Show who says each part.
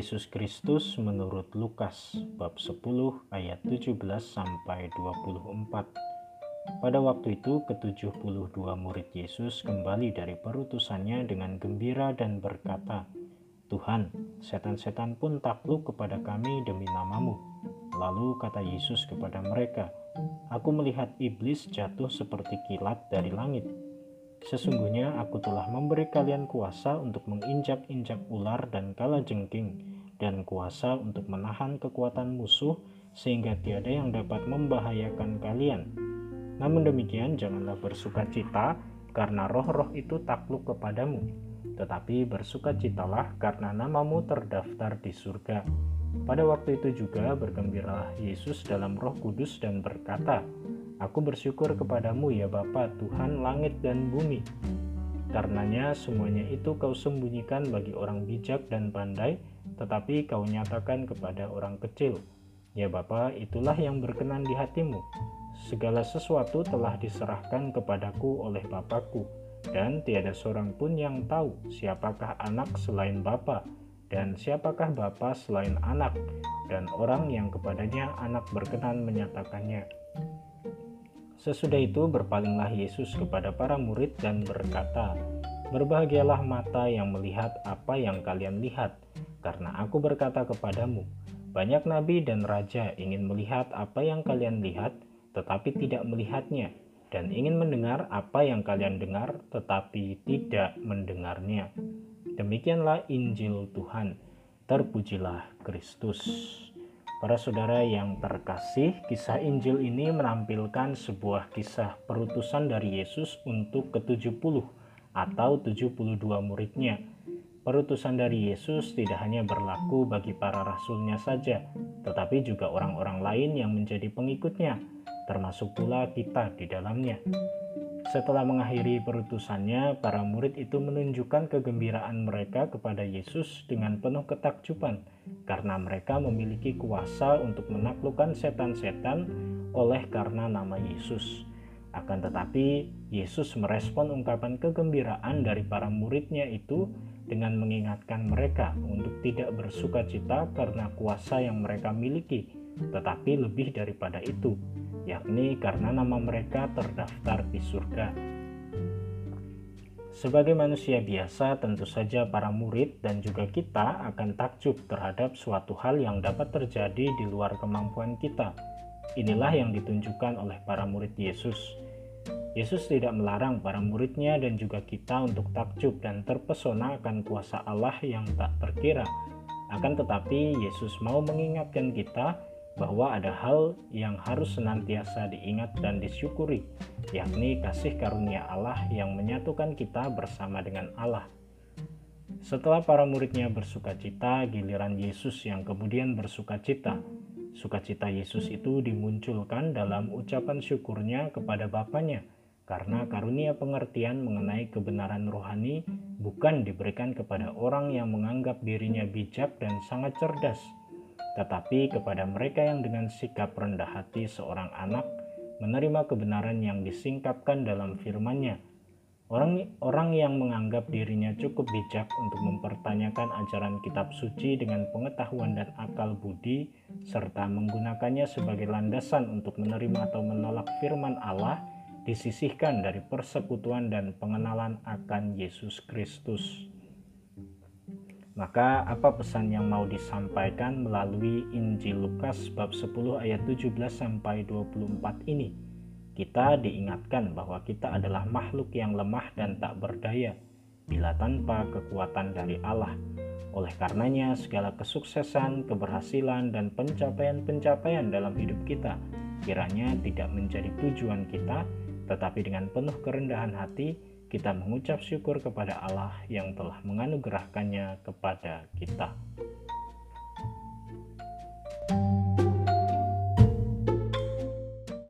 Speaker 1: Yesus Kristus menurut Lukas bab 10 ayat 17 sampai 24. Pada waktu itu ke-72 murid Yesus kembali dari perutusannya dengan gembira dan berkata, Tuhan, setan-setan pun takluk kepada kami demi namamu. Lalu kata Yesus kepada mereka, Aku melihat iblis jatuh seperti kilat dari langit. Sesungguhnya aku telah memberi kalian kuasa untuk menginjak-injak ular dan kala jengking, dan kuasa untuk menahan kekuatan musuh sehingga tiada yang dapat membahayakan kalian. Namun demikian janganlah bersuka cita karena roh-roh itu takluk kepadamu, tetapi bersukacitalah karena namamu terdaftar di surga. Pada waktu itu juga bergembiralah Yesus dalam roh kudus dan berkata, Aku bersyukur kepadamu ya Bapa Tuhan langit dan bumi. Karenanya semuanya itu kau sembunyikan bagi orang bijak dan pandai, tetapi kau nyatakan kepada orang kecil. Ya Bapa, itulah yang berkenan di hatimu. Segala sesuatu telah diserahkan kepadaku oleh Bapakku, dan tiada seorang pun yang tahu siapakah anak selain Bapa, dan siapakah Bapa selain anak, dan orang yang kepadanya anak berkenan menyatakannya. Sesudah itu berpalinglah Yesus kepada para murid dan berkata, Berbahagialah mata yang melihat apa yang kalian lihat, karena aku berkata kepadamu, banyak nabi dan raja ingin melihat apa yang kalian lihat, tetapi tidak melihatnya, dan ingin mendengar apa yang kalian dengar, tetapi tidak mendengarnya. Demikianlah Injil Tuhan. Terpujilah Kristus. Para saudara yang terkasih, kisah Injil ini menampilkan sebuah kisah perutusan dari Yesus untuk ke-70 atau 72 muridnya. Perutusan dari Yesus tidak hanya berlaku bagi para rasulnya saja, tetapi juga orang-orang lain yang menjadi pengikutnya, termasuk pula kita di dalamnya. Setelah mengakhiri perutusannya, para murid itu menunjukkan kegembiraan mereka kepada Yesus dengan penuh ketakjuban, karena mereka memiliki kuasa untuk menaklukkan setan-setan oleh karena nama Yesus. Akan tetapi, Yesus merespon ungkapan kegembiraan dari para muridnya itu dengan mengingatkan mereka untuk tidak bersuka cita karena kuasa yang mereka miliki, tetapi lebih daripada itu, yakni karena nama mereka terdaftar di surga. Sebagai manusia biasa, tentu saja para murid dan juga kita akan takjub terhadap suatu hal yang dapat terjadi di luar kemampuan kita. Inilah yang ditunjukkan oleh para murid Yesus. Yesus tidak melarang para muridnya dan juga kita untuk takjub dan terpesona akan kuasa Allah yang tak terkira. Akan tetapi, Yesus mau mengingatkan kita bahwa ada hal yang harus senantiasa diingat dan disyukuri, yakni kasih karunia Allah yang menyatukan kita bersama dengan Allah. Setelah para muridnya bersuka cita, giliran Yesus yang kemudian bersuka cita. Sukacita Yesus itu dimunculkan dalam ucapan syukurnya kepada Bapaknya, karena karunia pengertian mengenai kebenaran rohani bukan diberikan kepada orang yang menganggap dirinya bijak dan sangat cerdas, tetapi kepada mereka yang dengan sikap rendah hati seorang anak menerima kebenaran yang disingkapkan dalam firman-Nya. Orang, orang yang menganggap dirinya cukup bijak untuk mempertanyakan ajaran kitab suci dengan pengetahuan dan akal budi, serta menggunakannya sebagai landasan untuk menerima atau menolak firman Allah, disisihkan dari persekutuan dan pengenalan akan Yesus Kristus. Maka apa pesan yang mau disampaikan melalui Injil Lukas bab 10 ayat 17 sampai 24 ini? Kita diingatkan bahwa kita adalah makhluk yang lemah dan tak berdaya bila tanpa kekuatan dari Allah. Oleh karenanya, segala kesuksesan, keberhasilan, dan pencapaian-pencapaian dalam hidup kita kiranya tidak menjadi tujuan kita, tetapi dengan penuh kerendahan hati kita mengucap syukur kepada Allah yang telah menganugerahkannya kepada kita.